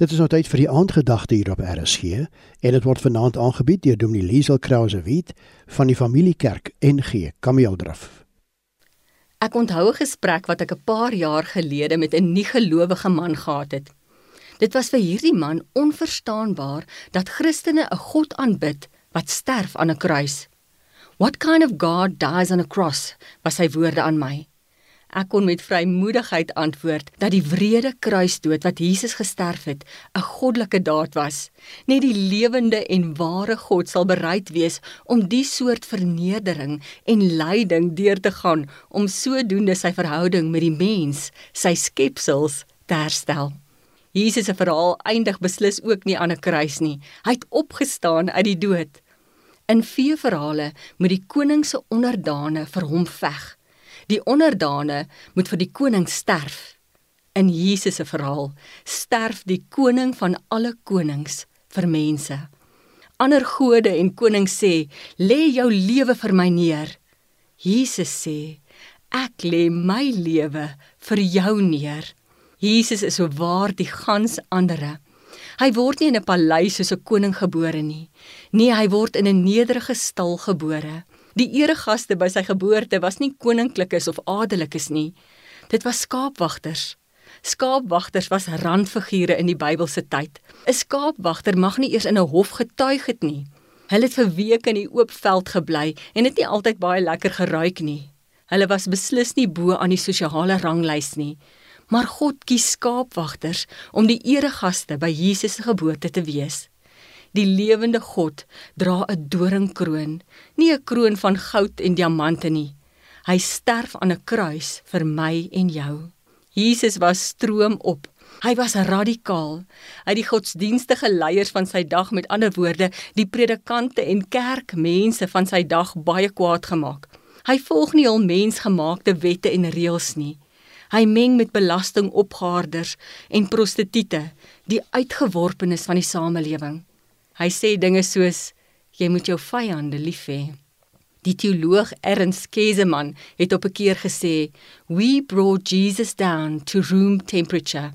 Dit is nou tyd vir die aandgedagte hier op RSG en dit word vanaand aangebied deur Dominee Liesel Krause Wit van die Familiekerk NG Kameeldraf. Ek onthou 'n gesprek wat ek 'n paar jaar gelede met 'n nie-gelowige man gehad het. Dit was vir hierdie man onverstaanbaar dat Christene 'n God aanbid wat sterf aan 'n kruis. What kind of God dies on a cross? was sy woorde aan my. Ek kon met vrymoedigheid antwoord dat die wrede kruisdood wat Jesus gesterf het, 'n goddelike daad was. Net die lewende en ware God sal bereid wees om die soort vernedering en lyding deur te gaan om sodoende sy verhouding met die mens, sy skepsels, te herstel. Jesus se verhaal eindig beslis ook nie aan 'n kruis nie. Hy het opgestaan uit die dood. In vee verhale moet die koning se onderdane vir hom veg. Die onderdane moet vir die koning sterf. In Jesus se verhaal sterf die koning van alle konings vir mense. Ander gode en konings sê, "Lê jou lewe vir my neer." Jesus sê, "Ek lê my lewe vir jou neer." Jesus is so waar die gans andere. Hy word nie in 'n paleis soos 'n koning gebore nie. Nee, hy word in 'n nederige stal gebore. Die eregaste by sy geboorte was nie koninklikes of adellikes nie. Dit was skaapwagters. Skaapwagters was randfigure in die Bybelse tyd. 'n Skaapwagter mag nie eers in 'n hof getuig het nie. Hulle het vir weke in die oop veld gebly en dit nie altyd baie lekker geruik nie. Hulle was beslis nie bo aan die sosiale ranglys nie. Maar God kies skaapwagters om die eregaste by Jesus se geboorte te wees. Die lewende God dra 'n doringkroon, nie 'n kroon van goud en diamante nie. Hy sterf aan 'n kruis vir my en jou. Jesus was stroom op. Hy was radikaal. Hy het die godsdienstige leiers van sy dag met ander woorde, die predikante en kerkmense van sy dag baie kwaad gemaak. Hy volg nie hul mensgemaakte wette en reëls nie. Hy meng met belastingopgaarders en prostituie, die uitgeworpenes van die samelewing. Hy sê dinge soos jy moet jou vyande lief hê. Die teoloog Ernst Kesemann het op 'n keer gesê, "We brought Jesus down to room temperature."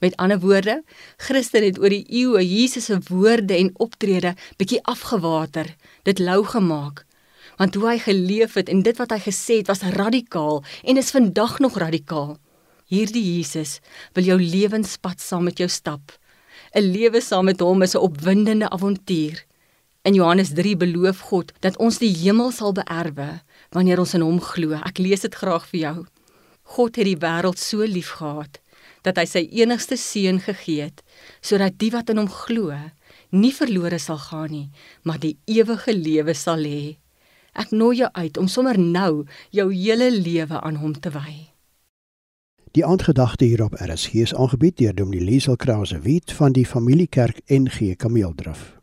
Met ander woorde, Christen het oor die eeue Jesus se woorde en optrede bietjie afgewater, dit lou gemaak. Want hoe hy geleef het en dit wat hy gesê het was radikaal en is vandag nog radikaal. Hierdie Jesus wil jou lewenspad saam met jou stap. 'n lewe saam met hom is 'n opwindende avontuur. In Johannes 3 beloof God dat ons die hemel sal beerwe wanneer ons in hom glo. Ek lees dit graag vir jou. God het die wêreld so liefgehad dat hy sy enigste seun gegee het sodat die wat in hom glo nie verlore sal gaan nie, maar die ewige lewe sal hê. Ek nooi jou uit om sommer nou jou hele lewe aan hom te wy. Die aandgedagte hierop RSG is aangebied deur Dominee Liesel Krause Wit van die Familiekerk NG Kameeldraf.